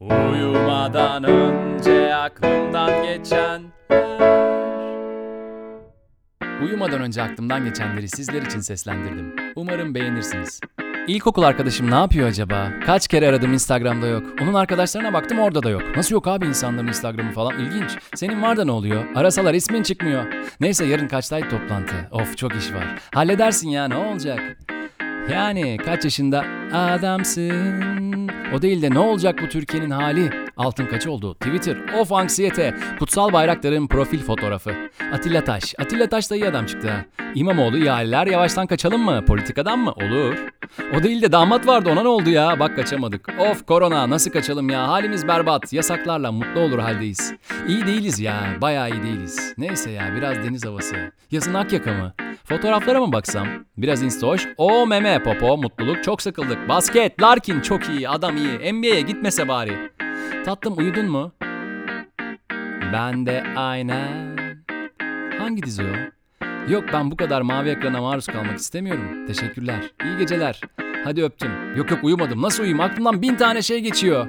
Uyumadan önce aklımdan geçen Uyumadan önce aklımdan geçenleri sizler için seslendirdim. Umarım beğenirsiniz. İlkokul arkadaşım ne yapıyor acaba? Kaç kere aradım Instagram'da yok. Onun arkadaşlarına baktım orada da yok. Nasıl yok abi insanların Instagram'ı falan? İlginç. Senin var da ne oluyor? Arasalar ismin çıkmıyor. Neyse yarın kaçtaydı toplantı? Of çok iş var. Halledersin ya ne olacak? Yani kaç yaşında adamsın? O değil de ne olacak bu Türkiye'nin hali? Altın kaç oldu? Twitter, of anksiyete, kutsal bayrakların profil fotoğrafı. Atilla Taş, Atilla Taş da iyi adam çıktı ha. İmamoğlu ihaleler yavaştan kaçalım mı? Politikadan mı? Olur. O değil de damat vardı ona ne oldu ya? Bak kaçamadık. Of korona nasıl kaçalım ya? Halimiz berbat. Yasaklarla mutlu olur haldeyiz. İyi değiliz ya. Bayağı iyi değiliz. Neyse ya biraz deniz havası. Yazın Akyaka mı? Fotoğraflara mı baksam? Biraz instoş. O meme popo mutluluk çok sıkıldık. Basket Larkin çok iyi adam iyi. NBA'ye gitmese bari. Tatlım uyudun mu? Ben de aynen. Hangi dizi o? Yok ben bu kadar mavi ekrana maruz kalmak istemiyorum. Teşekkürler. İyi geceler. Hadi öptüm. Yok yok uyumadım. Nasıl uyuyayım? Aklımdan bin tane şey geçiyor.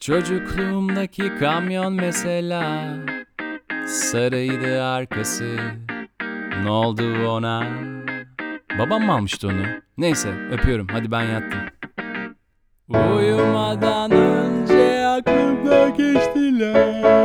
Çocukluğumdaki kamyon mesela Sarıydı arkası Ne oldu ona? Babam mı almıştı onu? Neyse öpüyorum hadi ben yattım. Uyumadan önce aklımda geçtiler